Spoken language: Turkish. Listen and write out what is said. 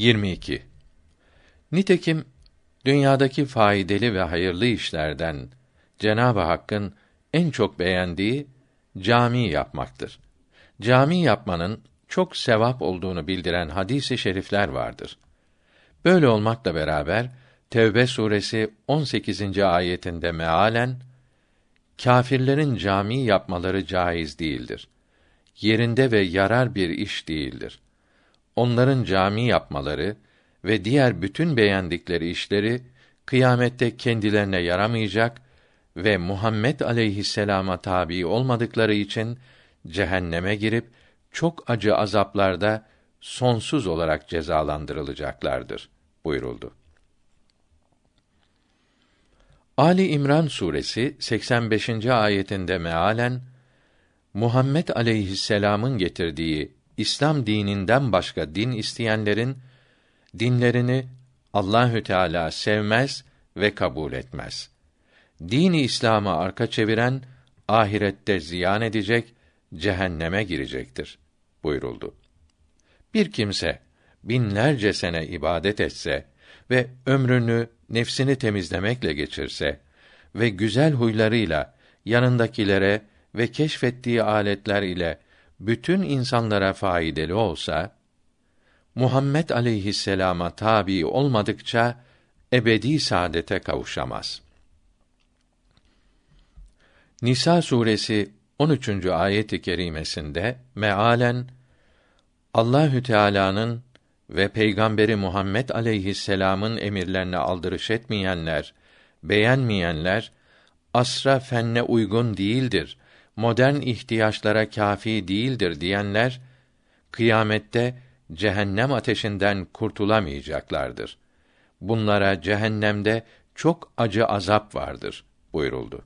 22. Nitekim dünyadaki faydalı ve hayırlı işlerden Cenab-ı Hakk'ın en çok beğendiği cami yapmaktır. Cami yapmanın çok sevap olduğunu bildiren hadisi şerifler vardır. Böyle olmakla beraber Tevbe suresi 18. ayetinde mealen kâfirlerin cami yapmaları caiz değildir. Yerinde ve yarar bir iş değildir. Onların cami yapmaları ve diğer bütün beğendikleri işleri kıyamette kendilerine yaramayacak ve Muhammed aleyhisselama tabi olmadıkları için cehenneme girip çok acı azaplarda sonsuz olarak cezalandırılacaklardır buyuruldu. Ali İmran suresi 85. ayetinde mealen Muhammed aleyhisselam'ın getirdiği İslam dininden başka din isteyenlerin dinlerini Allahü Teala sevmez ve kabul etmez. Dini İslam'a arka çeviren ahirette ziyan edecek, cehenneme girecektir buyuruldu. Bir kimse binlerce sene ibadet etse ve ömrünü nefsini temizlemekle geçirse ve güzel huylarıyla yanındakilere ve keşfettiği aletler ile bütün insanlara faydalı olsa Muhammed aleyhisselama tabi olmadıkça ebedi saadete kavuşamaz. Nisa suresi 13. ayet-i kerimesinde mealen Allahü Teala'nın ve Peygamberi Muhammed aleyhisselam'ın emirlerine aldırış etmeyenler, beğenmeyenler asra fenne uygun değildir, modern ihtiyaçlara kafi değildir diyenler kıyamette cehennem ateşinden kurtulamayacaklardır. Bunlara cehennemde çok acı azap vardır buyuruldu.